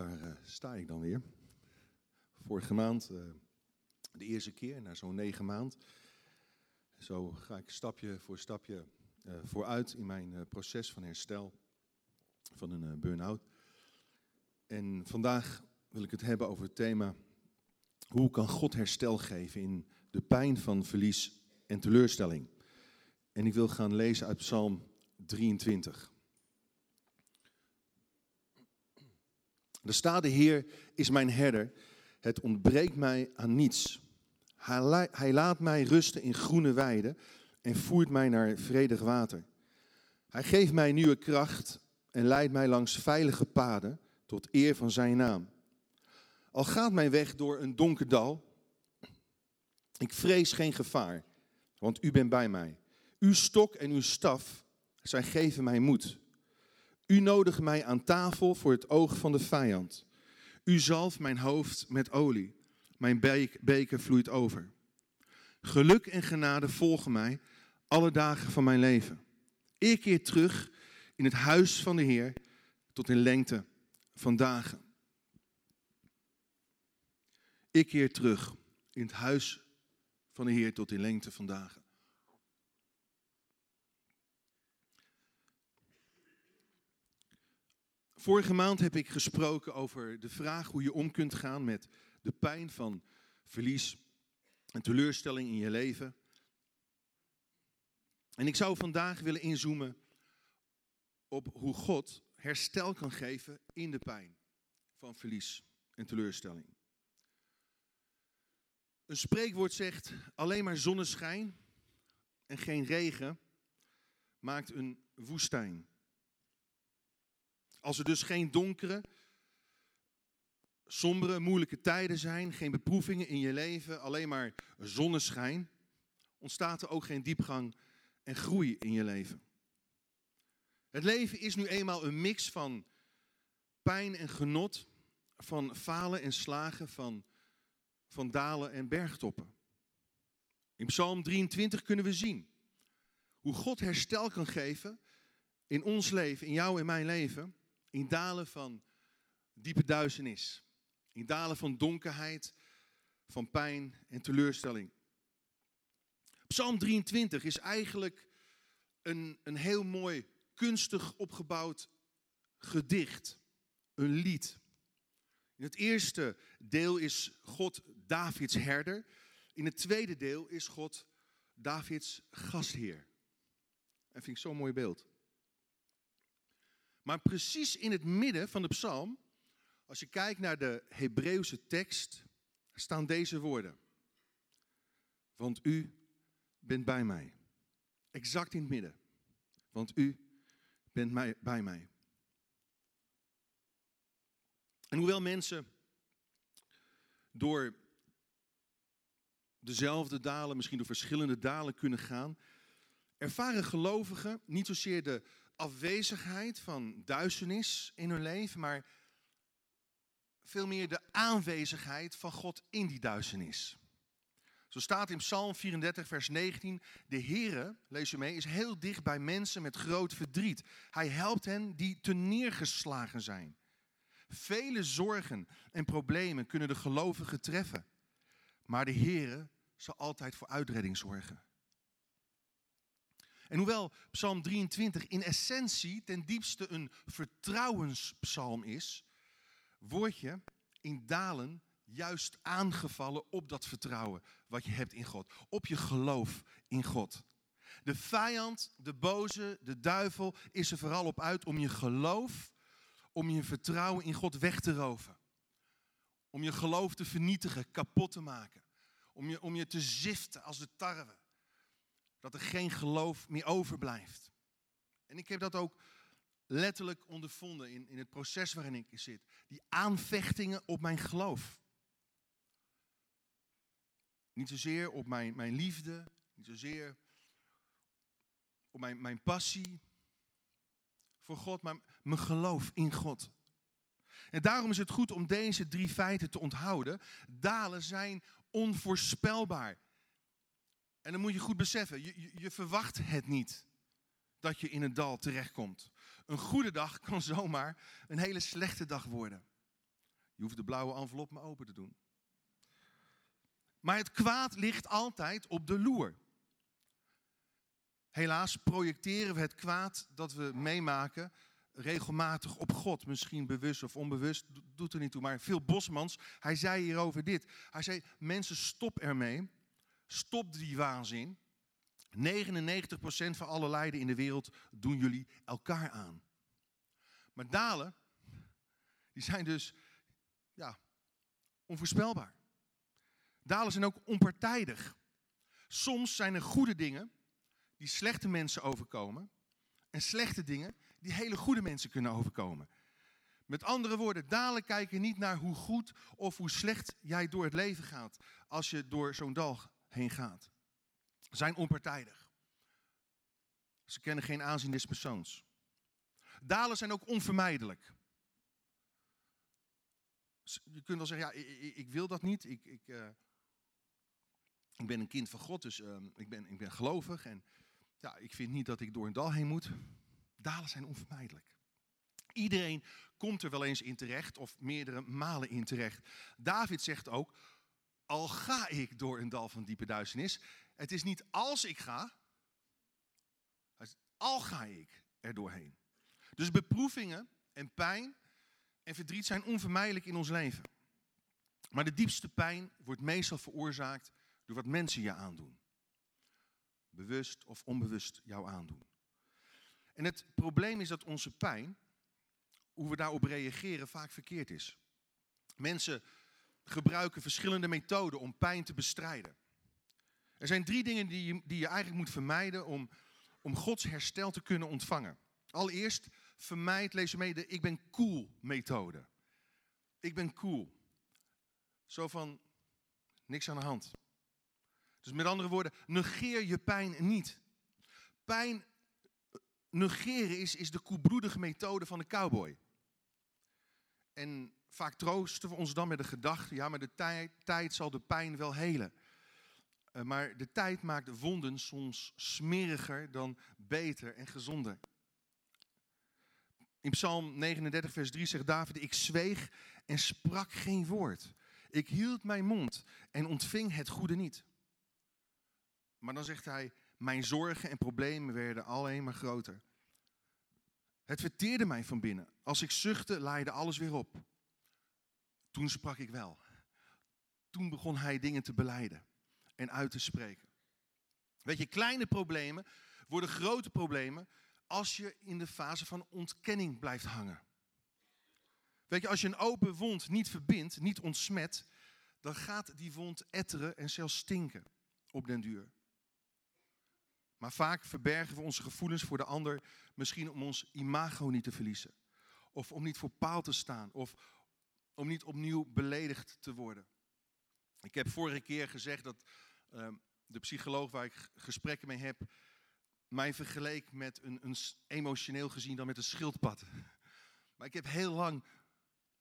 daar uh, sta ik dan weer. Vorige maand, uh, de eerste keer, na zo'n negen maand. Zo ga ik stapje voor stapje uh, vooruit in mijn proces van herstel van een burn-out. En vandaag wil ik het hebben over het thema: hoe kan God herstel geven in de pijn van verlies en teleurstelling? En ik wil gaan lezen uit Psalm 23. De Heer is mijn herder, het ontbreekt mij aan niets. Hij laat mij rusten in groene weiden en voert mij naar vredig water. Hij geeft mij nieuwe kracht en leidt mij langs veilige paden tot eer van zijn naam. Al gaat mijn weg door een donker dal, ik vrees geen gevaar, want u bent bij mij. Uw stok en uw staf, zij geven mij moed. U nodigt mij aan tafel voor het oog van de vijand. U zalft mijn hoofd met olie. Mijn beker vloeit over. Geluk en genade volgen mij alle dagen van mijn leven. Ik keer terug in het huis van de Heer tot in lengte van dagen. Ik keer terug in het huis van de Heer tot in lengte van dagen. Vorige maand heb ik gesproken over de vraag hoe je om kunt gaan met de pijn van verlies en teleurstelling in je leven. En ik zou vandaag willen inzoomen op hoe God herstel kan geven in de pijn van verlies en teleurstelling. Een spreekwoord zegt: alleen maar zonneschijn en geen regen maakt een woestijn. Als er dus geen donkere, sombere, moeilijke tijden zijn, geen beproevingen in je leven, alleen maar zonneschijn, ontstaat er ook geen diepgang en groei in je leven. Het leven is nu eenmaal een mix van pijn en genot, van falen en slagen, van, van dalen en bergtoppen. In Psalm 23 kunnen we zien hoe God herstel kan geven in ons leven, in jou en mijn leven, in dalen van diepe duisternis. In dalen van donkerheid, van pijn en teleurstelling. Psalm 23 is eigenlijk een, een heel mooi, kunstig opgebouwd gedicht. Een lied. In het eerste deel is God Davids herder. In het tweede deel is God Davids gastheer. Dat vind ik zo'n mooi beeld. Maar precies in het midden van de psalm, als je kijkt naar de Hebreeuwse tekst, staan deze woorden. Want u bent bij mij. Exact in het midden. Want u bent mij, bij mij. En hoewel mensen door dezelfde dalen, misschien door verschillende dalen kunnen gaan, ervaren gelovigen niet zozeer de afwezigheid van duisternis in hun leven, maar veel meer de aanwezigheid van God in die duisternis. Zo staat in Psalm 34, vers 19, de Heere, lees je mee, is heel dicht bij mensen met groot verdriet. Hij helpt hen die te neergeslagen zijn. Vele zorgen en problemen kunnen de gelovigen treffen, maar de Heere zal altijd voor uitredding zorgen. En hoewel Psalm 23 in essentie ten diepste een vertrouwenspsalm is, word je in dalen juist aangevallen op dat vertrouwen wat je hebt in God, op je geloof in God. De vijand, de boze, de duivel is er vooral op uit om je geloof, om je vertrouwen in God weg te roven. Om je geloof te vernietigen, kapot te maken. Om je, om je te ziften als de tarwe dat er geen geloof meer overblijft. En ik heb dat ook letterlijk ondervonden in, in het proces waarin ik zit. Die aanvechtingen op mijn geloof. Niet zozeer op mijn, mijn liefde, niet zozeer op mijn, mijn passie voor God, maar mijn geloof in God. En daarom is het goed om deze drie feiten te onthouden. Dalen zijn onvoorspelbaar. En dan moet je goed beseffen, je, je, verwacht het niet dat je in een dal terechtkomt. Een goede dag kan zomaar een hele slechte dag worden. Je hoeft de blauwe envelop maar open te doen. Maar het kwaad ligt altijd op de loer. Helaas projecteren we het kwaad dat we meemaken regelmatig op God. Misschien bewust of onbewust, doet er niet toe. Maar veel Bosmans, hij zei hierover dit. Hij zei, mensen stop ermee. Stop die waanzin. 99% van alle lijden in de wereld doen jullie elkaar aan. Maar dalen, die zijn dus ja, onvoorspelbaar. Dalen zijn ook onpartijdig. Soms zijn er goede dingen die slechte mensen overkomen. En slechte dingen die hele goede mensen kunnen overkomen. Met andere woorden, dalen kijken niet naar hoe goed of hoe slecht jij door het leven gaat als je door zo'n dal heen gaat. Zijn onpartijdig. Ze kennen geen aanzien des persoons. Dalen zijn ook onvermijdelijk. Je kunt wel zeggen, ja, ik, ik wil dat niet. Ik, ik, uh, ik, ben een kind van God, dus uh, ik, ben, ik ben gelovig. En ja, ik vind niet dat ik door een dal heen moet. Dalen zijn onvermijdelijk. Iedereen komt er wel eens in terecht, of meerdere malen in terecht. David zegt ook, al ga ik door een dal van diepe duisternis, het is niet als ik ga, al ga ik er doorheen. Dus beproevingen en pijn en verdriet zijn onvermijdelijk in ons leven. Maar de diepste pijn wordt meestal veroorzaakt door wat mensen je aandoen. Bewust of onbewust jou aandoen. En het probleem is dat onze pijn, hoe we daarop reageren, vaak verkeerd is. Mensen gebruiken verschillende methoden om pijn te bestrijden. Er zijn drie dingen die je, die je eigenlijk moet vermijden om, om Gods herstel te kunnen ontvangen. Allereerst, vermijd, lees mee, de ik ben cool methode. Ik ben cool. Zo van, niks aan de hand. Dus met andere woorden, negeer je pijn niet. Pijn negeren is, is de koelbloedige methode van de cowboy. En vaak troosten we ons dan met de gedachte, ja, maar de tijd, tijd zal de pijn wel helen. Uh, maar de tijd maakt de wonden soms smeriger dan beter en gezonder. In Psalm 39, vers 3 zegt David, ik zweeg en sprak geen woord. Ik hield mijn mond en ontving het goede niet. Maar dan zegt hij, mijn zorgen en problemen werden alleen maar groter. Het verteerde mij van binnen. Als ik zuchtte, laaide alles weer op. Toen sprak ik wel. Toen begon hij dingen te beleiden en uit te spreken. Weet je, kleine problemen worden grote problemen als je in de fase van ontkenning blijft hangen. Weet je, als je een open wond niet verbindt, niet ontsmet, dan gaat die wond etteren en zelfs stinken op den duur. Maar vaak verbergen we onze gevoelens voor de ander, misschien om ons imago niet te verliezen. Of om niet voor paal te staan. Of om niet opnieuw beledigd te worden. Ik heb vorige keer gezegd dat uh, de psycholoog waar ik gesprekken mee heb, mij vergeleek met een, een, emotioneel gezien dan met een schildpad. Maar ik heb heel lang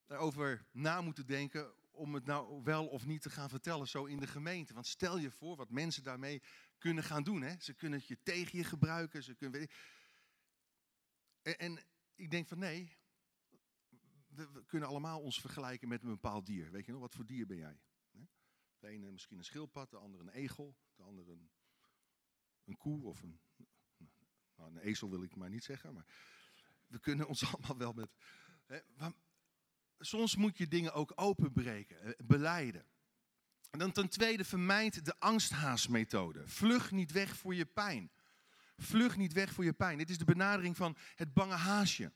erover na moeten denken om het nou wel of niet te gaan vertellen, zo in de gemeente. Want stel je voor wat mensen daarmee kunnen gaan doen. Hè? Ze kunnen het je tegen je gebruiken. Ze kunnen... En, en ik denk van nee, we, kunnen allemaal ons vergelijken met een bepaald dier. Weet je nog, wat voor dier ben jij? De ene misschien een schildpad, de andere een egel, de andere een, koe of een, nou, een ezel wil ik maar niet zeggen, maar we kunnen ons allemaal wel met. Hè, soms moet je dingen ook openbreken, eh, beleiden. En dan ten tweede, vermijd de angsthaasmethode. Vlug niet weg voor je pijn. Vlug niet weg voor je pijn. Dit is de benadering van het bange haasje.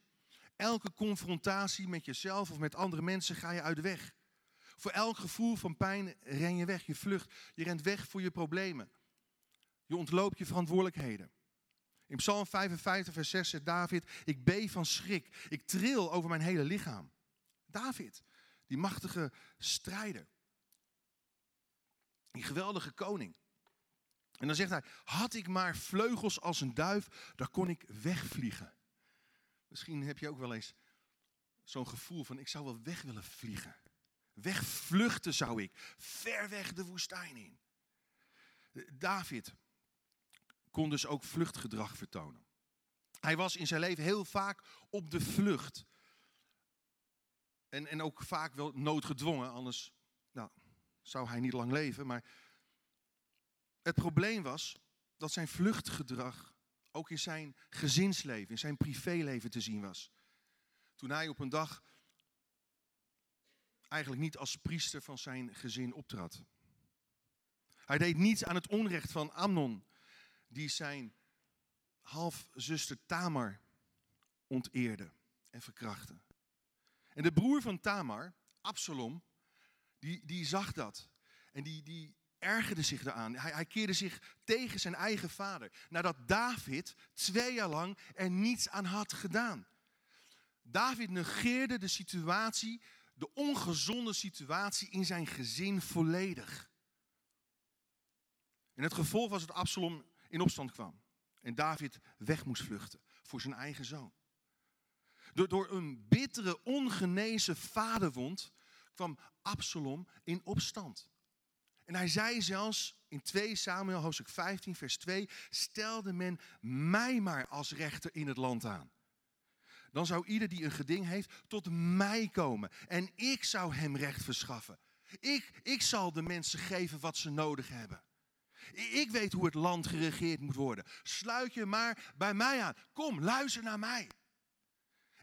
Elke confrontatie met jezelf of met andere mensen ga je uit de weg. Voor elk gevoel van pijn ren je weg, je vlucht. Je rent weg voor je problemen. Je ontloopt je verantwoordelijkheden. In Psalm 55, vers 6 zegt David: Ik beef van schrik. Ik tril over mijn hele lichaam. David, die machtige strijder. Die geweldige koning. En dan zegt hij, had ik maar vleugels als een duif, dan kon ik wegvliegen. Misschien heb je ook wel eens zo'n gevoel van, ik zou wel weg willen vliegen. Wegvluchten zou ik, ver weg de woestijn in. David kon dus ook vluchtgedrag vertonen. Hij was in zijn leven heel vaak op de vlucht. En, en ook vaak wel noodgedwongen, anders nou, zou hij niet lang leven. Maar het probleem was dat zijn vluchtgedrag ook in zijn gezinsleven, in zijn privéleven te zien was. Toen hij op een dag eigenlijk niet als priester van zijn gezin optrad. Hij deed niets aan het onrecht van Amnon, die zijn halfzuster Tamar onteerde en verkrachtte. En de broer van Tamar, Absalom, die, die zag dat. En die, die ergerde zich daaraan. Hij, hij keerde zich tegen zijn eigen vader. Nadat David twee jaar lang er niets aan had gedaan. David negeerde de situatie, de ongezonde situatie in zijn gezin volledig. En het gevolg was dat Absalom in opstand kwam. En David weg moest vluchten voor zijn eigen zoon. Door, door een bittere, ongenezen vaderwond kwam Absalom in opstand. En hij zei zelfs in 2 Samuel hoofdstuk 15 vers 2, stelde men mij maar als rechter in het land aan. Dan zou ieder die een geding heeft tot mij komen en ik zou hem recht verschaffen. Ik, ik zal de mensen geven wat ze nodig hebben. Ik weet hoe het land geregeerd moet worden. Sluit je maar bij mij aan. Kom, luister naar mij.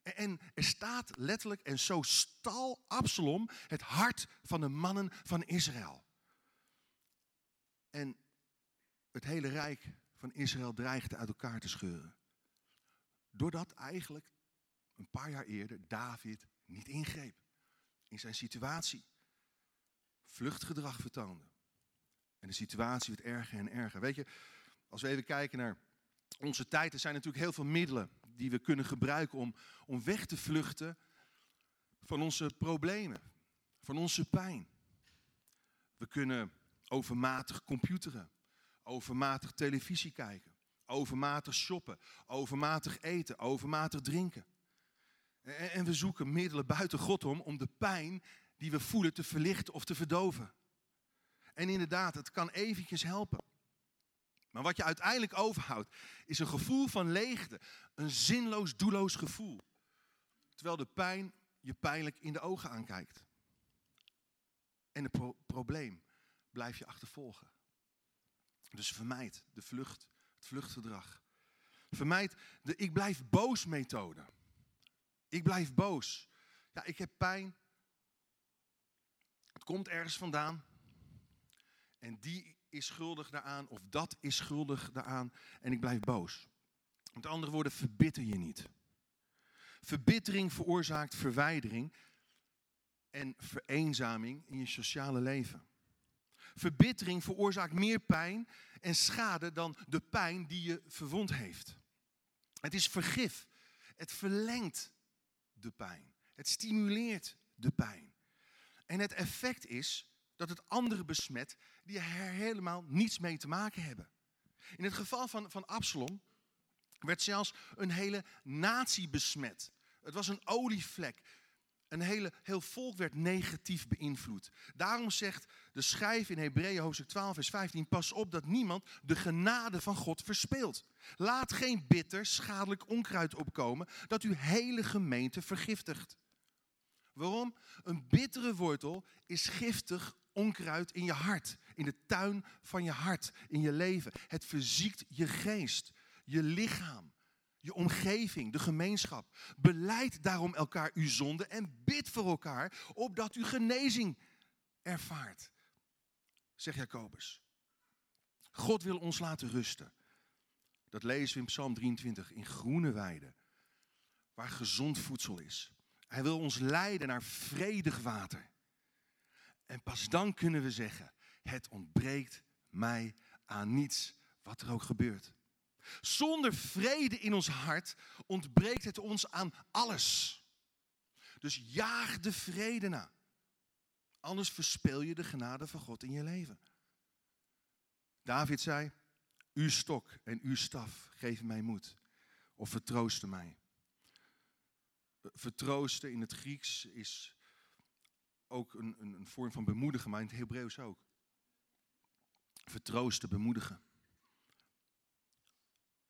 En er staat letterlijk, en zo stal Absalom het hart van de mannen van Israël. En het hele rijk van Israël dreigde uit elkaar te scheuren. Doordat eigenlijk een paar jaar eerder David niet ingreep in zijn situatie. Vluchtgedrag vertoonde. En de situatie werd erger en erger. Weet je, als we even kijken naar onze tijd, er zijn natuurlijk heel veel middelen die we kunnen gebruiken om, om weg te vluchten van onze problemen, van onze pijn. We kunnen overmatig computeren, overmatig televisie kijken, overmatig shoppen, overmatig eten, overmatig drinken. En, we zoeken middelen buiten God om om de pijn die we voelen te verlichten of te verdoven. En inderdaad, het kan eventjes helpen. Maar wat je uiteindelijk overhoudt, is een gevoel van leegte. Een zinloos, doelloos gevoel. Terwijl de pijn je pijnlijk in de ogen aankijkt. En het probleem blijf je achtervolgen. Dus vermijd de vlucht, het vluchtgedrag. Vermijd de ik blijf boos methode. Ik blijf boos. Ja, ik heb pijn. Het komt ergens vandaan. En die is schuldig daaraan, of dat is schuldig daaraan, en ik blijf boos. Met andere woorden, verbitter je niet. Verbittering veroorzaakt verwijdering en vereenzaming in je sociale leven. Verbittering veroorzaakt meer pijn en schade dan de pijn die je verwond heeft. Het is vergif. Het verlengt de pijn. Het stimuleert de pijn. En het effect is dat het anderen besmet die er helemaal niets mee te maken hebben. In het geval van, van Absalom werd zelfs een hele natie besmet. Het was een olievlek. Een hele, heel volk werd negatief beïnvloed. Daarom zegt de schrijf in Hebreeën hoofdstuk 12 vers 15... pas op dat niemand de genade van God verspeelt. Laat geen bitter, schadelijk onkruid opkomen... dat uw hele gemeente vergiftigt. Waarom? Een bittere wortel is giftig onkruid in je hart, in de tuin van je hart, in je leven. Het verziekt je geest, je lichaam, je omgeving, de gemeenschap. Beleid daarom elkaar uw zonde en bid voor elkaar, opdat u genezing ervaart, zegt Jacobus. God wil ons laten rusten. Dat lezen we in Psalm 23, in groene weiden, waar gezond voedsel is. Hij wil ons leiden naar vredig water. En pas dan kunnen we zeggen, het ontbreekt mij aan niets, wat er ook gebeurt. Zonder vrede in ons hart ontbreekt het ons aan alles. Dus jaag de vrede na. Anders verspeel je de genade van God in je leven. David zei, uw stok en uw staf geven mij moed. Of vertroosten mij. Vertroosten in het Grieks is ook een, een, een vorm van bemoedigen, maar in het Hebreeuws ook. Vertroosten, bemoedigen.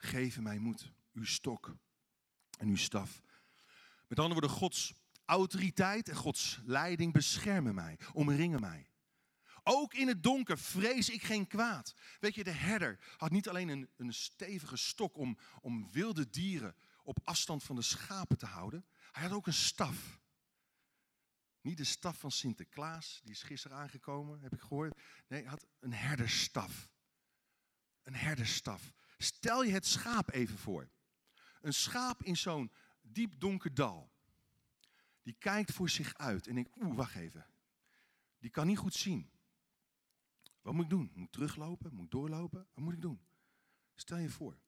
Geef mij moed, uw stok en uw staf. Met andere woorden, Gods autoriteit en Gods leiding beschermen mij, omringen mij. Ook in het donker vrees ik geen kwaad. Weet je, de herder had niet alleen een, een stevige stok om, om wilde dieren op afstand van de schapen te houden. Hij had ook een staf. Niet de staf van Sinterklaas, die is gisteren aangekomen, heb ik gehoord. Nee, hij had een herderstaf. Een herderstaf. Stel je het schaap even voor. Een schaap in zo'n diep donker dal. Die kijkt voor zich uit en denkt, oeh, wacht even. Die kan niet goed zien. Wat moet ik doen? Moet ik teruglopen? Moet ik doorlopen? Wat moet ik doen? Stel je voor.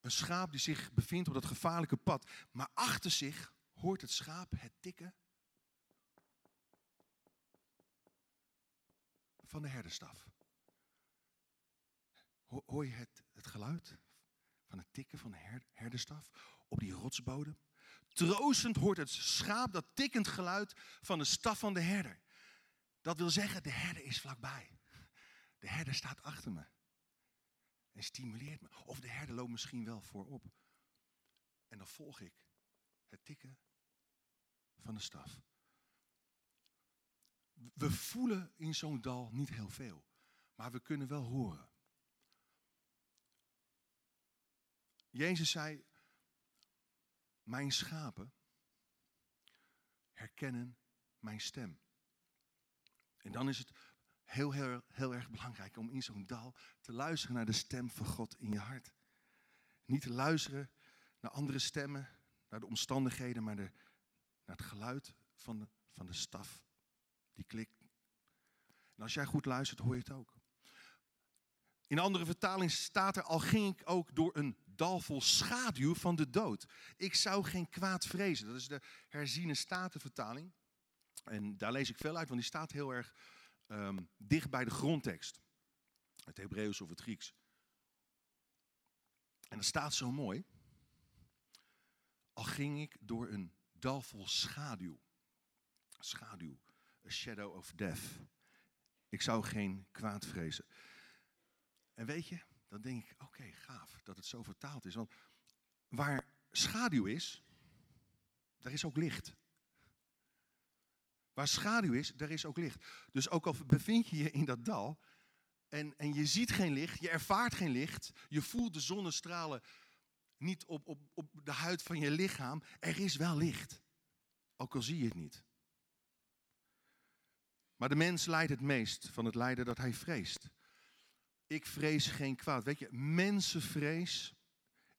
Een schaap die zich bevindt op dat gevaarlijke pad. Maar achter zich hoort het schaap het tikken van de herderstaf. Hoor je het, geluid van het tikken van de herderstaf op die rotsbodem? Troostend hoort het schaap dat tikkend geluid van de staf van de herder. Dat wil zeggen, de herder is vlakbij. De herder staat achter me. En stimuleert me. Of de herder loopt misschien wel voorop. En dan volg ik het tikken van de staf. We voelen in zo'n dal niet heel veel. Maar we kunnen wel horen. Jezus zei, mijn schapen herkennen mijn stem. En dan is het heel, heel, heel erg belangrijk om in zo'n dal te luisteren naar de stem van God in je hart. Niet te luisteren naar andere stemmen, naar de omstandigheden, maar naar het geluid van de, van de staf die klikt. En als jij goed luistert, hoor je het ook. In andere vertaling staat er, al ging ik ook door een dal vol schaduw van de dood. Ik zou geen kwaad vrezen. Dat is de herziene statenvertaling. En daar lees ik veel uit, want die staat heel erg Ehm, dicht bij de grondtekst. Het Hebreeuws of het Grieks. En dat staat zo mooi. Al ging ik door een dal vol schaduw. Schaduw. A shadow of death. Ik zou geen kwaad vrezen. En weet je, dan denk ik, oké, gaaf dat het zo vertaald is. Want waar schaduw is, daar is ook licht. Waar schaduw is, daar is ook licht. Dus ook al bevind je je in dat dal en, en je ziet geen licht, je ervaart geen licht, je voelt de zonnestralen niet op, op, op de huid van je lichaam, er is wel licht. Ook al zie je het niet. Maar de mens lijdt het meest van het lijden dat hij vreest. Ik vrees geen kwaad. Weet je, mensenvrees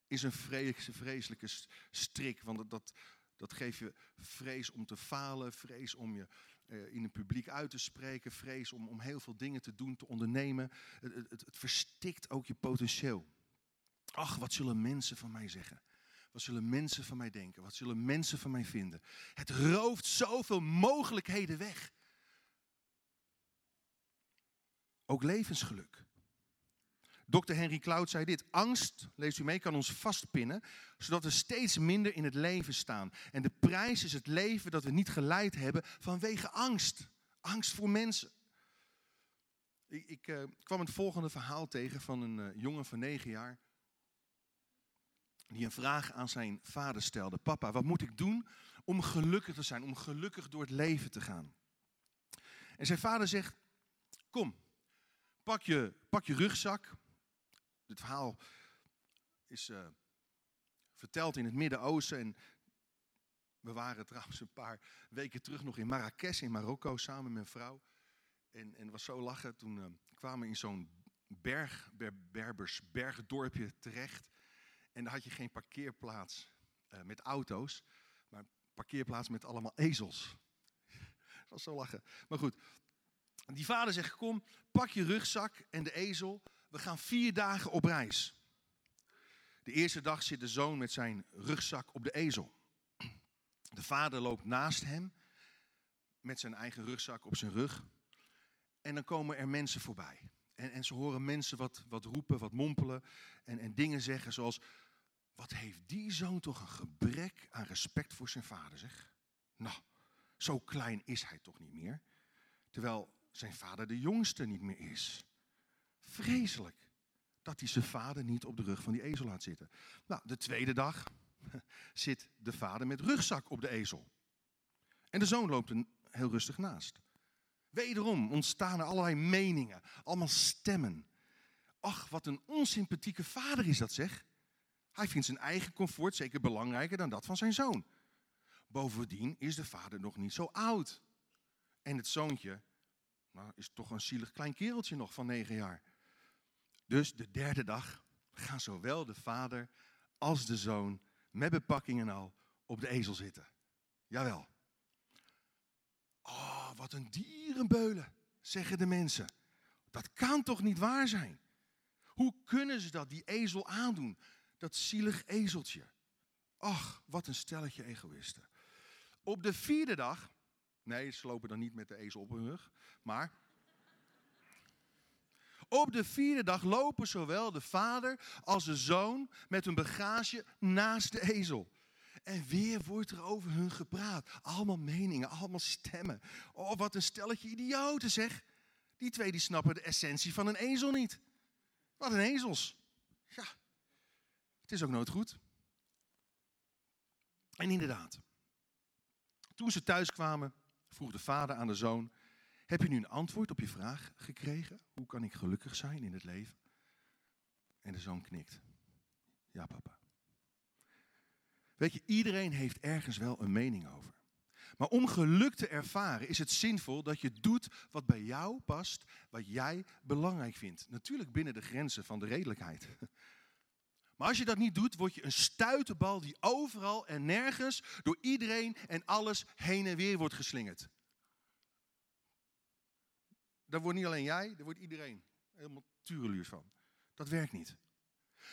is een vreselijke strik. Want dat, dat geeft je vrees om te falen, vrees om je uh, in het publiek uit te spreken, vrees om, om heel veel dingen te doen, te ondernemen. Het, het, het verstikt ook je potentieel. Ach, wat zullen mensen van mij zeggen? Wat zullen mensen van mij denken? Wat zullen mensen van mij vinden? Het rooft zoveel mogelijkheden weg. Ook levensgeluk. Dr. Henry Cloud zei dit: Angst, leest u mee, kan ons vastpinnen, zodat we steeds minder in het leven staan. En de prijs is het leven dat we niet geleid hebben vanwege angst. Angst voor mensen. Ik, ik uh, kwam het volgende verhaal tegen van een uh, jongen van negen jaar. Die een vraag aan zijn vader stelde: Papa, wat moet ik doen om gelukkig te zijn, om gelukkig door het leven te gaan? En zijn vader zegt: Kom, pak je, pak je rugzak, dit verhaal is uh, verteld in het Midden-Oosten. En we waren trouwens een paar weken terug nog in Marrakesh in Marokko samen met mijn vrouw. En, en was zo lachen. Toen uh, kwamen we in zo'n berg, ber, Berbers bergdorpje terecht. En daar had je geen parkeerplaats uh, met auto's, maar parkeerplaats met allemaal ezels. dat was zo lachen. Maar goed, die vader zegt: Kom, pak je rugzak en de ezel. We gaan vier dagen op reis. De eerste dag zit de zoon met zijn rugzak op de ezel. De vader loopt naast hem met zijn eigen rugzak op zijn rug. En dan komen er mensen voorbij. En, en ze horen mensen wat, wat roepen, wat mompelen en, en dingen zeggen zoals... Wat heeft die zoon toch een gebrek aan respect voor zijn vader, zeg. Nou, zo klein is hij toch niet meer. Terwijl zijn vader de jongste niet meer is. Vreselijk dat hij zijn vader niet op de rug van die ezel laat zitten. Nou, de tweede dag zit de vader met rugzak op de ezel. En de zoon loopt er heel rustig naast. Wederom ontstaan er allerlei meningen, allemaal stemmen. Ach, wat een onsympathieke vader is dat zeg. Hij vindt zijn eigen comfort zeker belangrijker dan dat van zijn zoon. Bovendien is de vader nog niet zo oud. En het zoontje nou, is toch een zielig klein kereltje nog van negen jaar. Dus de derde dag gaan zowel de vader als de zoon met bepakking en al op de ezel zitten. Jawel. Oh, wat een dierenbeulen, zeggen de mensen. Dat kan toch niet waar zijn? Hoe kunnen ze dat, die ezel aandoen? Dat zielig ezeltje. Ach, wat een stelletje egoïsten. Op de vierde dag, nee, ze lopen dan niet met de ezel op hun rug, maar op de vierde dag lopen zowel de vader als de zoon met hun bagage naast de ezel. En weer wordt er over hun gepraat. Allemaal meningen, allemaal stemmen. Oh, wat een stelletje idioten zeg. Die twee die snappen de essentie van een ezel niet. Wat een ezels. Ja, het is ook nooit goed. En inderdaad, toen ze thuis kwamen, vroeg de vader aan de zoon: Heb je nu een antwoord op je vraag gekregen? Hoe kan ik gelukkig zijn in het leven? En de zoon knikt. Ja, papa. Weet je, iedereen heeft ergens wel een mening over. Maar om geluk te ervaren is het zinvol dat je doet wat bij jou past, wat jij belangrijk vindt. Natuurlijk binnen de grenzen van de redelijkheid. Maar als je dat niet doet, word je een stuitenbal die overal en nergens door iedereen en alles heen en weer wordt geslingerd. Daar wordt niet alleen jij, daar wordt iedereen helemaal tureluurs van. Dat werkt niet.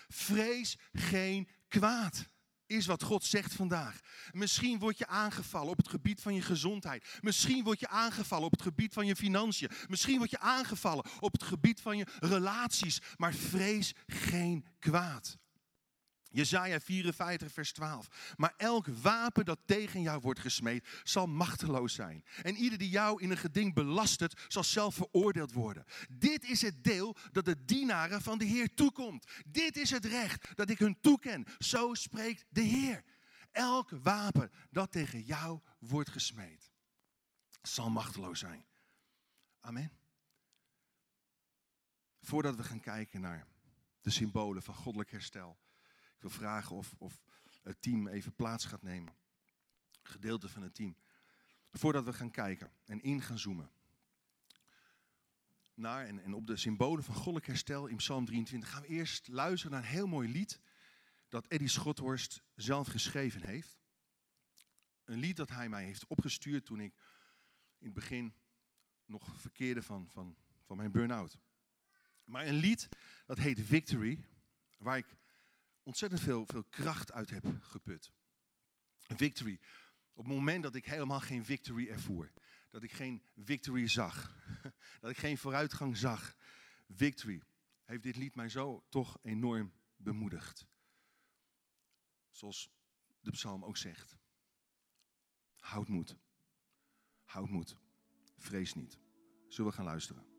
Vrees geen kwaad is wat God zegt vandaag. Misschien word je aangevallen op het gebied van je gezondheid. Misschien word je aangevallen op het gebied van je financiën. Misschien word je aangevallen op het gebied van je relaties. Maar vrees geen kwaad. Jezaja 54, vers 12. Maar elk wapen dat tegen jou wordt gesmeed, zal machteloos zijn. En ieder die jou in een geding belastert, zal zelf veroordeeld worden. Dit is het deel dat de dienaren van de Heer toekomt. Dit is het recht dat ik hun toeken. Zo spreekt de Heer. Elk wapen dat tegen jou wordt gesmeed, zal machteloos zijn. Amen. Voordat we gaan kijken naar de symbolen van goddelijk herstel wil vragen of, of het team even plaats gaat nemen. Gedeelte van het team. Voordat we gaan kijken en in gaan zoomen. Naar en, op de symbolen van goddelijk herstel in Psalm 23 gaan we eerst luisteren naar een heel mooi lied. Dat Eddie Schothorst zelf geschreven heeft. Een lied dat hij mij heeft opgestuurd toen ik in het begin nog verkeerde van, van, van mijn burn-out. Maar een lied dat heet Victory, waar ik ontzettend veel, veel kracht uit heb geput. Victory. Op het moment dat ik helemaal geen victory ervoer. Dat ik geen victory zag. Dat ik geen vooruitgang zag. Victory. Heeft dit lied mij zo toch enorm bemoedigd. Zoals de psalm ook zegt. Houd moed. Houd moed. Vrees niet. Zullen we gaan luisteren?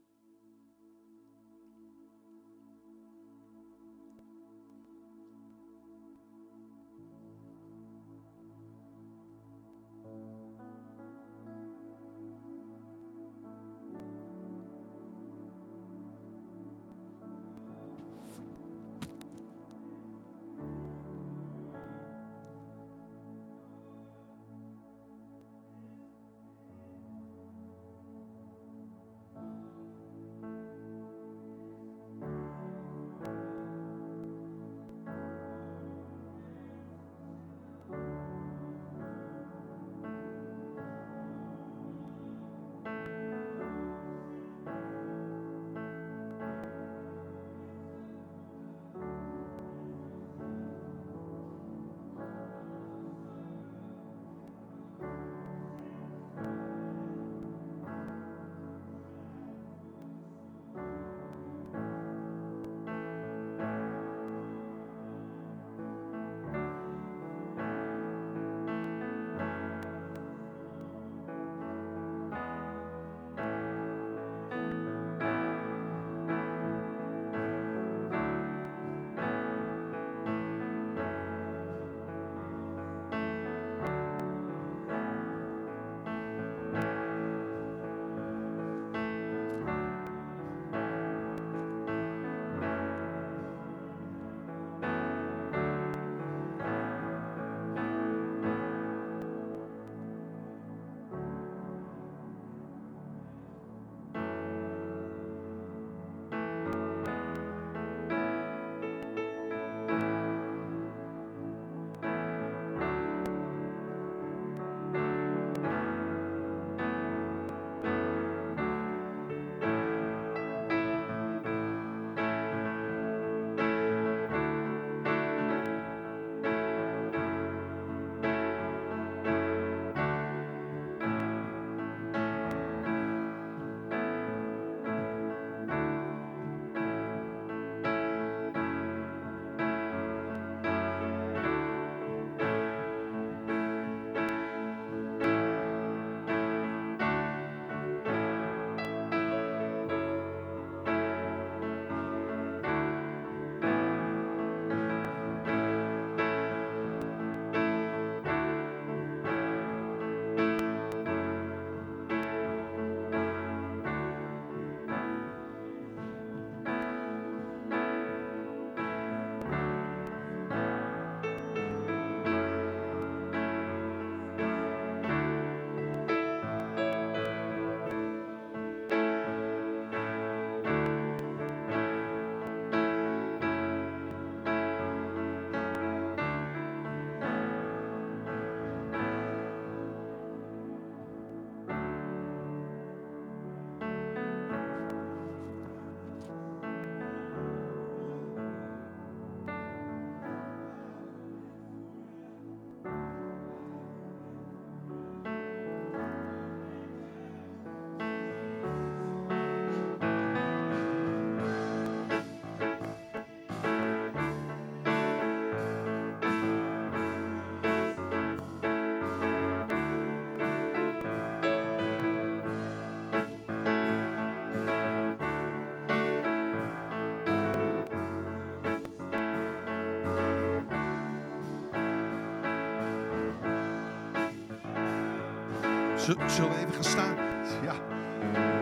Zullen we even gaan staan? Ja.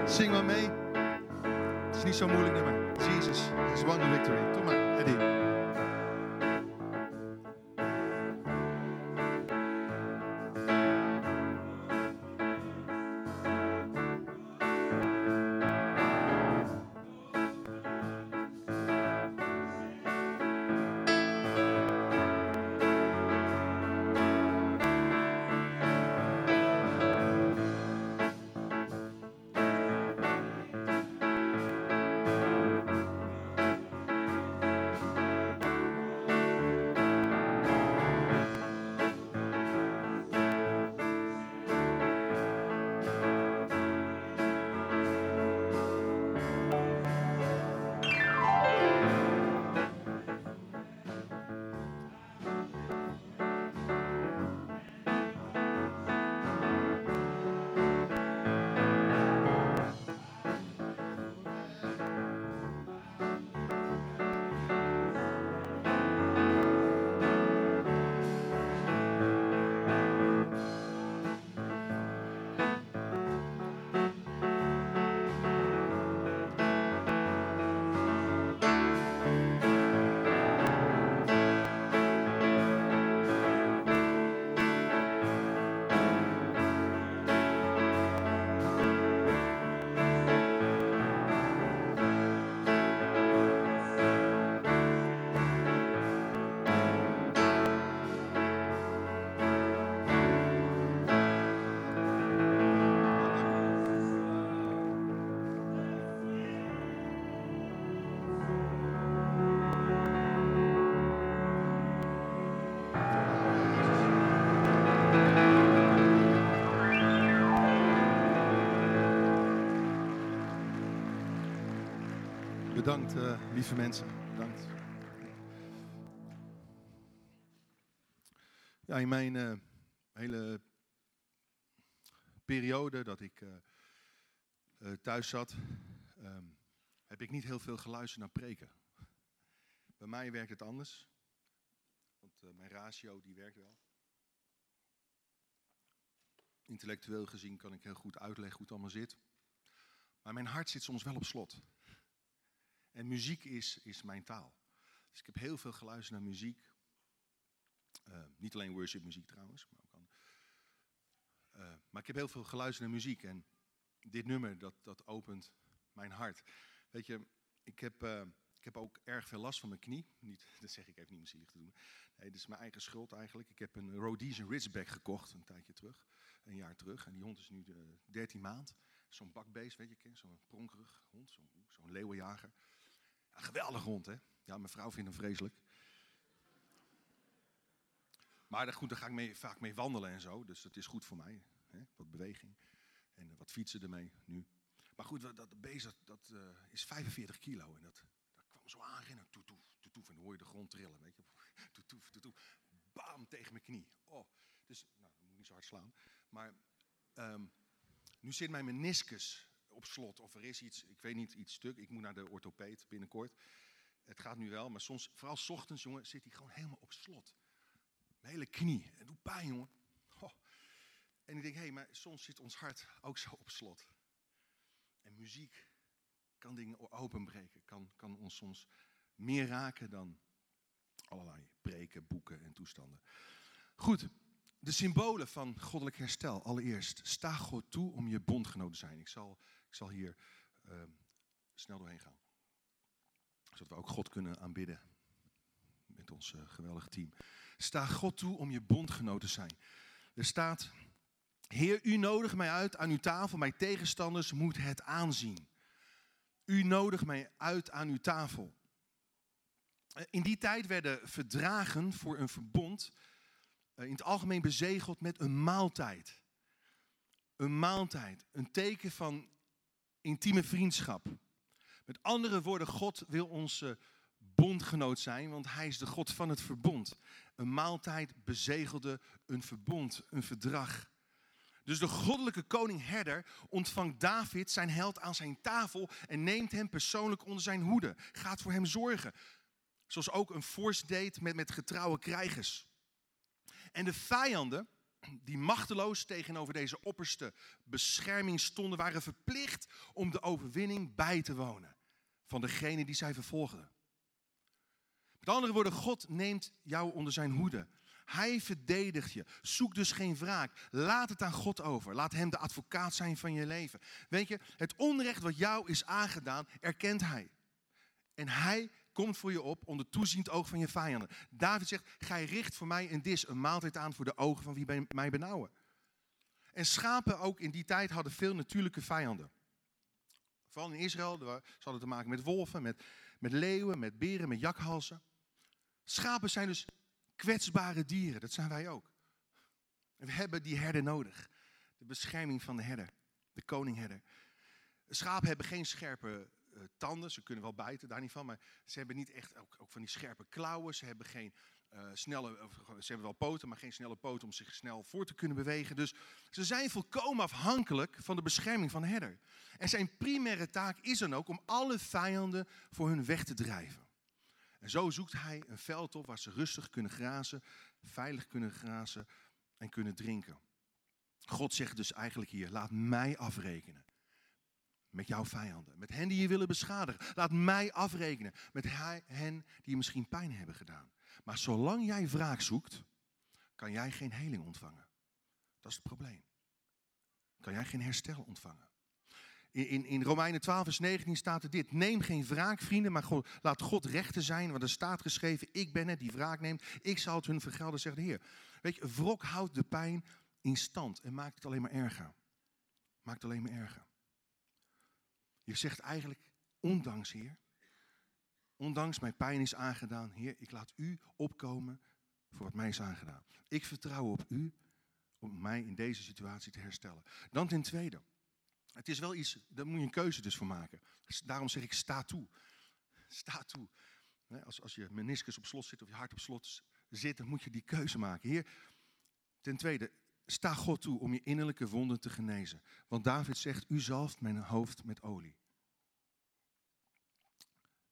Zing maar mee. Het is niet zo moeilijk nummer. Jesus has won the victory. Doe maar, Eddie. Uh, lieve mensen. Bedankt. Ja, in mijn uh, hele periode dat ik uh, thuis zat, um, heb ik niet heel veel geluisterd naar preken. Bij mij werkt het anders. Want mijn ratio die werkt wel. Intellectueel gezien kan ik heel goed uitleggen hoe het allemaal zit. Maar mijn hart zit soms wel op slot. En muziek is, is mijn taal. Dus ik heb heel veel geluisterd naar muziek. Uh, niet alleen worship muziek trouwens, maar ook uh, maar ik heb heel veel geluisterd naar muziek. En dit nummer, dat, dat opent mijn hart. Weet je, ik heb, uh, ik heb ook erg veel last van mijn knie. Niet, dat zeg ik even niet om te doen. Nee, dat is mijn eigen schuld eigenlijk. Ik heb een Rhodesian Ridgeback gekocht een tijdje terug. Een jaar terug. En die hond is nu 13 maand. Zo'n bakbeest, weet je, zo'n pronkerig hond. Zo'n zo leeuwenjager. Een geweldig hond, hè? Ja, mijn vrouw vindt hem vreselijk. Maar goed, daar ga ik mee, vaak mee wandelen en zo. Dus dat is goed voor mij. Hè? Wat beweging. En uh, wat fietsen ermee nu. Maar goed, dat, beest dat, uh, is 45 kilo. En dat, dat kwam zo aanrennen. Toetoef. En dan hoor je de grond trillen. Weet je. Bam, tegen mijn knie. Oh. Dus, nou, moet niet zo hard slaan. Maar um, nu zit mijn meniscus op slot. Of er is iets, ik weet niet, iets stuk. Ik moet naar de orthopeed binnenkort. Het gaat nu wel, maar soms, vooral ochtends, jongen, zit hij gewoon helemaal op slot. Mijn hele knie. Het doet pijn, jongen. En ik denk, hé, hey, maar soms zit ons hart ook zo op slot. En muziek kan dingen openbreken, kan, kan ons soms meer raken dan allerlei preken, boeken en toestanden. Goed, de symbolen van goddelijk herstel. Allereerst, sta God toe om je bondgenoot te zijn. Ik zal ik zal hier uh, snel doorheen gaan. Zodat we ook God kunnen aanbidden met ons uh, geweldige team. Sta God toe om je bondgenoot te zijn. Er staat, Heer, u nodigt mij uit aan uw tafel, mijn tegenstanders moet het aanzien. U nodigt mij uit aan uw tafel. Eh, in die tijd werden verdragen voor een verbond uh, in het algemeen bezegeld met een maaltijd. Een maaltijd, een teken van intieme vriendschap. Met andere woorden, God wil onze bondgenoot zijn, want hij is de God van het verbond. Een maaltijd bezegelde een verbond, een verdrag. Dus de goddelijke koning herder ontvangt David, zijn held, aan zijn tafel en neemt hem persoonlijk onder zijn hoede. Gaat voor hem zorgen. Zoals ook een vorst deed met, met getrouwe krijgers. En de vijanden die machteloos tegenover deze opperste bescherming stonden, waren verplicht om de overwinning bij te wonen van degene die zij vervolgden. Met andere woorden, God neemt jou onder zijn hoede. Hij verdedigt je. Zoek dus geen wraak. Laat het aan God over. Laat hem de advocaat zijn van je leven. Weet je, het onrecht wat jou is aangedaan, erkent hij. En hij komt voor je op onder toeziend oog van je vijanden. David zegt, gij richt voor mij een dis, een maaltijd aan voor de ogen van wie mij benauwen. En schapen ook in die tijd hadden veel natuurlijke vijanden. Vooral in Israël, ze hadden te maken met wolven, met, met leeuwen, met beren, met jakhalzen. Schapen zijn dus kwetsbare dieren, dat zijn wij ook. En we hebben die herder nodig. De bescherming van de herder, de koningherder. Schapen hebben geen scherpe tanden, ze kunnen wel bijten, daar niet van, maar ze hebben niet echt ook, van die scherpe klauwen. Ze hebben geen uh, snelle, ze hebben wel poten, maar geen snelle poten om zich snel voor te kunnen bewegen. Dus ze zijn volkomen afhankelijk van de bescherming van de herder. En zijn primaire taak is dan ook om alle vijanden voor hun weg te drijven. En zo zoekt hij een veld op waar ze rustig kunnen grazen, veilig kunnen grazen en kunnen drinken. God zegt dus eigenlijk hier, laat mij afrekenen met jouw vijanden, met hen die je willen beschadigen. Laat mij afrekenen met hen die je misschien pijn hebben gedaan. Maar zolang jij wraak zoekt, kan jij geen heling ontvangen. Dat is het probleem. Kan jij geen herstel ontvangen. In, in, in Romeinen 12, vers 19 staat er dit. Neem geen wraak, vrienden, maar laat God rechter zijn. Want er staat geschreven, ik ben het die wraak neemt. Ik zal het hun vergelden, zegt de Heer. Weet je, wrok houdt de pijn in stand en maakt het alleen maar erger. Maakt het alleen maar erger. Je zegt eigenlijk, ondanks Heer, ondanks mijn pijn is aangedaan, Heer, ik laat U opkomen voor wat mij is aangedaan. Ik vertrouw op U om mij in deze situatie te herstellen. Dan ten tweede, het is wel iets, daar moet je een keuze dus voor maken. Daarom zeg ik sta toe. Sta toe. Als, als je meniscus op slot zit of je hart op slot zit, dan moet je die keuze maken. Heer, ten tweede, sta God toe om je innerlijke wonden te genezen. Want David zegt, u zalft mijn hoofd met olie.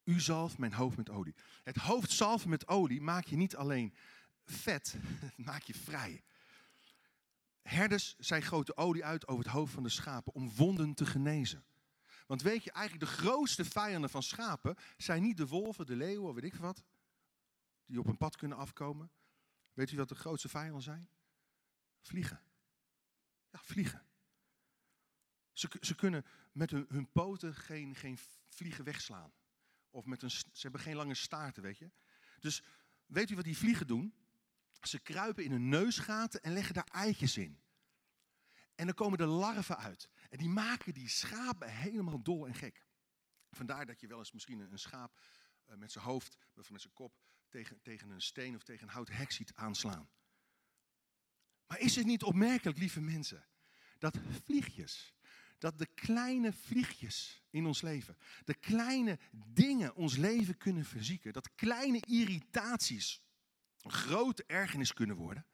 U zalft mijn hoofd met olie. Het hoofd zalven met olie maak je niet alleen vet, maak je vrij. Herders, zij grote olie uit over het hoofd van de schapen om wonden te genezen. Want weet je, eigenlijk de grootste vijanden van schapen zijn niet de wolven, de leeuwen, weet ik wat, die op een pad kunnen afkomen. Weet u wat de grootste vijanden zijn? Vliegen. Ja, vliegen. Ze, ze kunnen met hun, hun poten geen, geen vliegen wegslaan. Of met een, ze hebben geen lange staarten, weet je. Dus weet u wat die vliegen doen? Ze kruipen in hun neusgaten en leggen daar eitjes in. En dan komen de larven uit. En die maken die schapen helemaal dol en gek. Vandaar dat je wel eens misschien een schaap eh, met zijn hoofd of met zijn kop tegen, tegen een steen of tegen een houten hek ziet aanslaan. Maar is het niet opmerkelijk, lieve mensen, dat vliegjes, dat de kleine vliegjes in ons leven, de kleine dingen ons leven kunnen verzieken, dat kleine irritaties een grote ergernis kunnen worden.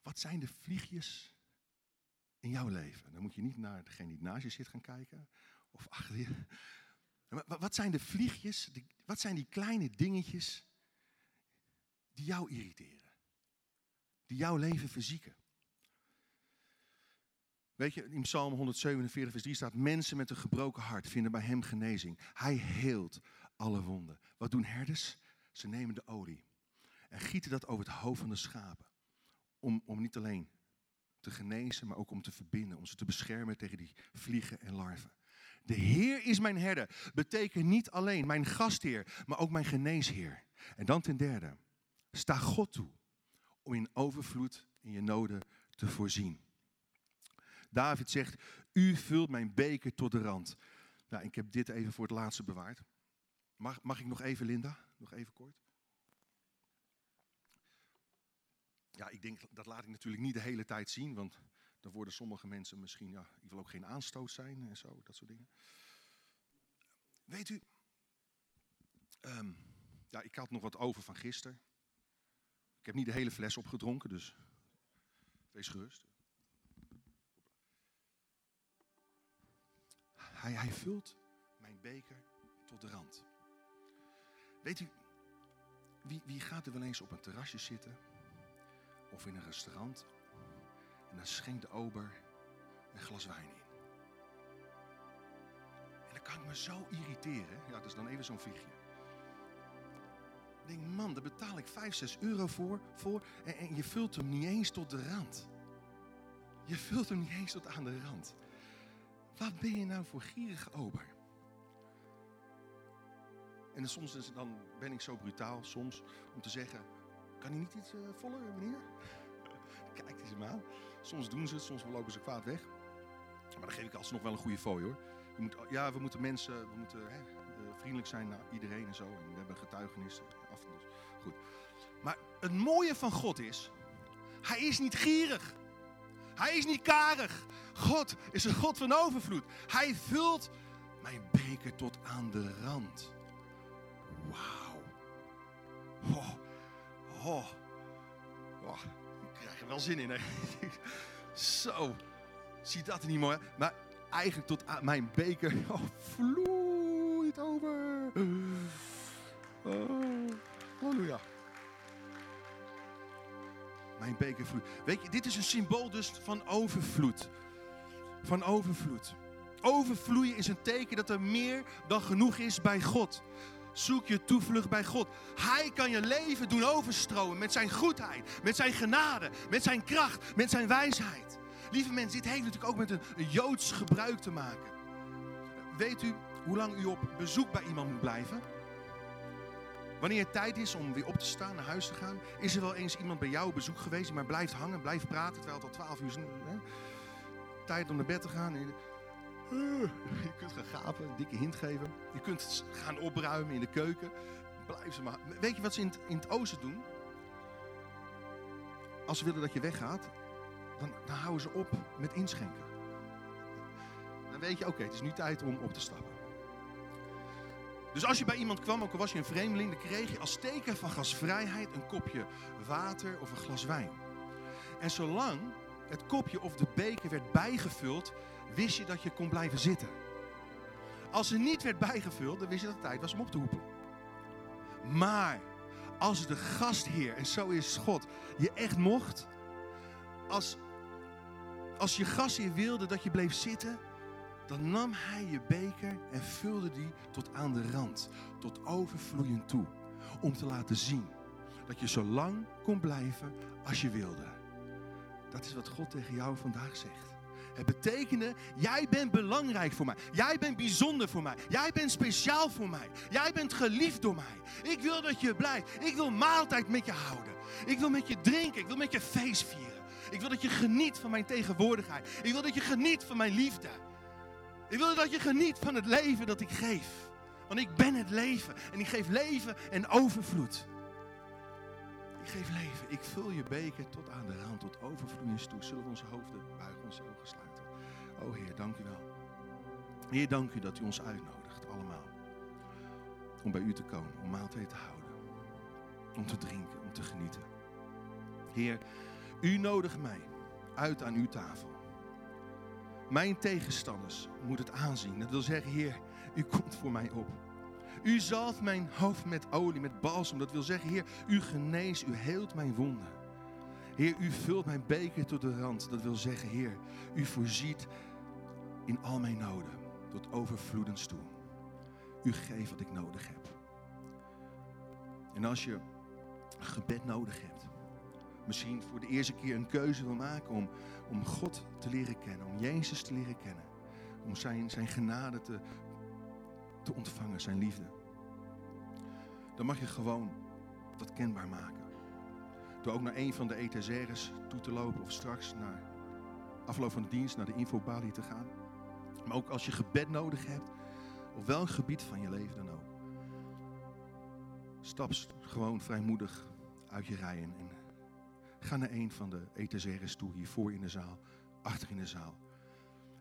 Wat zijn de vliegjes in jouw leven? Dan moet je niet naar degene die naast je zit gaan kijken. Of achter je. Wat zijn de vliegjes, wat zijn die kleine dingetjes die jou irriteren? Jouw leven verzieken? Weet je, in Psalm 147, vers 3 staat: Mensen met een gebroken hart vinden bij hem genezing. Hij heelt alle wonden. Wat doen herders? Ze nemen de olie en gieten dat over het hoofd van de schapen. Om, om niet alleen te genezen, maar ook om te verbinden. Om ze te beschermen tegen die vliegen en larven. De Heer is mijn herder. Betekent niet alleen mijn gastheer, maar ook mijn geneesheer. En dan ten derde, sta God toe om in overvloed in je noden te voorzien. David zegt, u vult mijn beker tot de rand. Nou, ik heb dit even voor het laatste bewaard. Mag, mag ik nog even, Linda? Nog even kort? ja, ik denk, dat laat ik natuurlijk niet de hele tijd zien, want dan worden sommige mensen misschien, ja, ik wil ook geen aanstoot zijn en zo, dat soort dingen. Weet u, um, ja, ik had nog wat over van gisteren. Ik heb niet de hele fles opgedronken, dus wees gerust. Hij, hij vult mijn beker tot de rand. Weet u, wie, wie gaat er wel eens op een terrasje zitten of in een restaurant. En dan schenkt de ober een glas wijn in. En dan kan ik me zo irriteren. Ja, dat is dan even zo'n vliegje. Ik denk, man, daar betaal ik 5, 6 euro voor. voor en, je vult hem niet eens tot de rand. Je vult hem niet eens tot aan de rand. Wat ben je nou voor gierige ober? En soms is, dan ben ik zo brutaal, soms, om te zeggen... Kan hij niet iets uh, voller, meneer? Kijk eens hem aan. Soms doen ze het, soms lopen ze kwaad weg. Maar dan geef ik alsnog wel een goede fooi hoor. Je moet, ja, we moeten mensen, we moeten hè, eh, vriendelijk zijn naar iedereen en zo. En we hebben getuigenissen. Maar het mooie van God is, hij is niet gierig. Hij is niet karig. God is een God van overvloed. Hij vult mijn beker tot aan de rand. Wauw. Oh, oh. Ik krijg er wel zin in. Hè? Zo. Ziet dat er niet mooi? Maar eigenlijk tot aan mijn beker oh, vloeit over. Oh, halleluja. Mijn beker vloeit. Weet je, dit is een symbool dus van overvloed. Van overvloed. Overvloeien is een teken dat er meer dan genoeg is bij God. Zoek je toevlucht bij God. Hij kan je leven doen overstromen met zijn goedheid, met zijn genade, met zijn kracht, met zijn wijsheid. Lieve mensen, dit heeft natuurlijk ook met een, een Joods gebruik te maken. Weet u hoe lang u op bezoek bij iemand moet blijven? Wanneer het tijd is om weer op te staan, naar huis te gaan, is er wel eens iemand bij jou op bezoek geweest, maar blijft hangen, blijft praten, terwijl het al twaalf uur is. Hè? Tijd om naar bed te gaan. Je kunt gaan gapen, een dikke hint geven. Je kunt gaan opruimen in de keuken. Blijf ze maar. Weet je wat ze in het, in het oosten doen? Als ze willen dat je weggaat, dan, dan houden ze op met inschenken. Dan weet je, oké, het is nu tijd om op te stappen. Dus als je bij iemand kwam, ook al was je een vreemdeling, dan kreeg je als teken van gasvrijheid een kopje water of een glas wijn. En zolang het kopje of de beker werd bijgevuld, wist je dat je kon blijven zitten. Als er niet werd bijgevuld, dan wist je dat het tijd was om op te roepen. Maar als de gastheer, en zo is God, je echt mocht, als, als je gastheer wilde dat je bleef zitten, dan nam hij je beker en vulde die tot aan de rand, tot overvloeiend toe. Om te laten zien dat je zo lang kon blijven als je wilde. Dat is wat God tegen jou vandaag zegt. Het betekende, jij bent belangrijk voor mij. Jij bent bijzonder voor mij. Jij bent speciaal voor mij. Jij bent geliefd door mij. Ik wil dat je blijft. Ik wil maaltijd met je houden. Ik wil met je drinken. Ik wil met je feest vieren. Ik wil dat je geniet van mijn tegenwoordigheid. Ik wil dat je geniet van mijn liefde. Ik wil dat je geniet van het leven dat ik geef. Want ik ben het leven. En ik geef leven en overvloed. Ik geef leven. Ik vul je beker tot aan de rand, tot overvloeiens toe. Zullen we onze hoofden buigen, onze ogen sluiten. O Heer, dank u wel. Heer, dank u dat u ons uitnodigt, allemaal. Om bij u te komen, om maaltijd te houden. Om te drinken, om te genieten. Heer, u nodigt mij uit aan uw tafel. Mijn tegenstanders moeten het aanzien. Dat wil zeggen, Heer, u komt voor mij op. U zalft mijn hoofd met olie, met balsem. Dat wil zeggen, Heer, u geneest, u heelt mijn wonden. Heer, u vult mijn beker tot de rand. Dat wil zeggen, Heer, u voorziet in al mijn noden tot overvloedens toe. U geeft wat ik nodig heb. En als je gebed nodig hebt, misschien voor de eerste keer een keuze wil maken om, om God te leren kennen, om Jezus te leren kennen, om zijn, zijn genade te, te ontvangen, zijn liefde. Dan mag je gewoon dat kenbaar maken. Door ook naar een van de etagères toe te lopen of straks naar afloop van de dienst naar de infobalie te gaan. Maar ook als je gebed nodig hebt, op welk gebied van je leven dan ook. Stap gewoon vrijmoedig uit je rijen en ga naar een van de etagères toe, hiervoor in de zaal, achter in de zaal.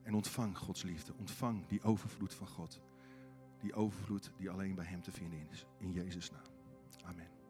En ontvang Gods liefde, ontvang die overvloed van God. Die overvloed die alleen bij Hem te vinden is. In Jezus' naam. Amen.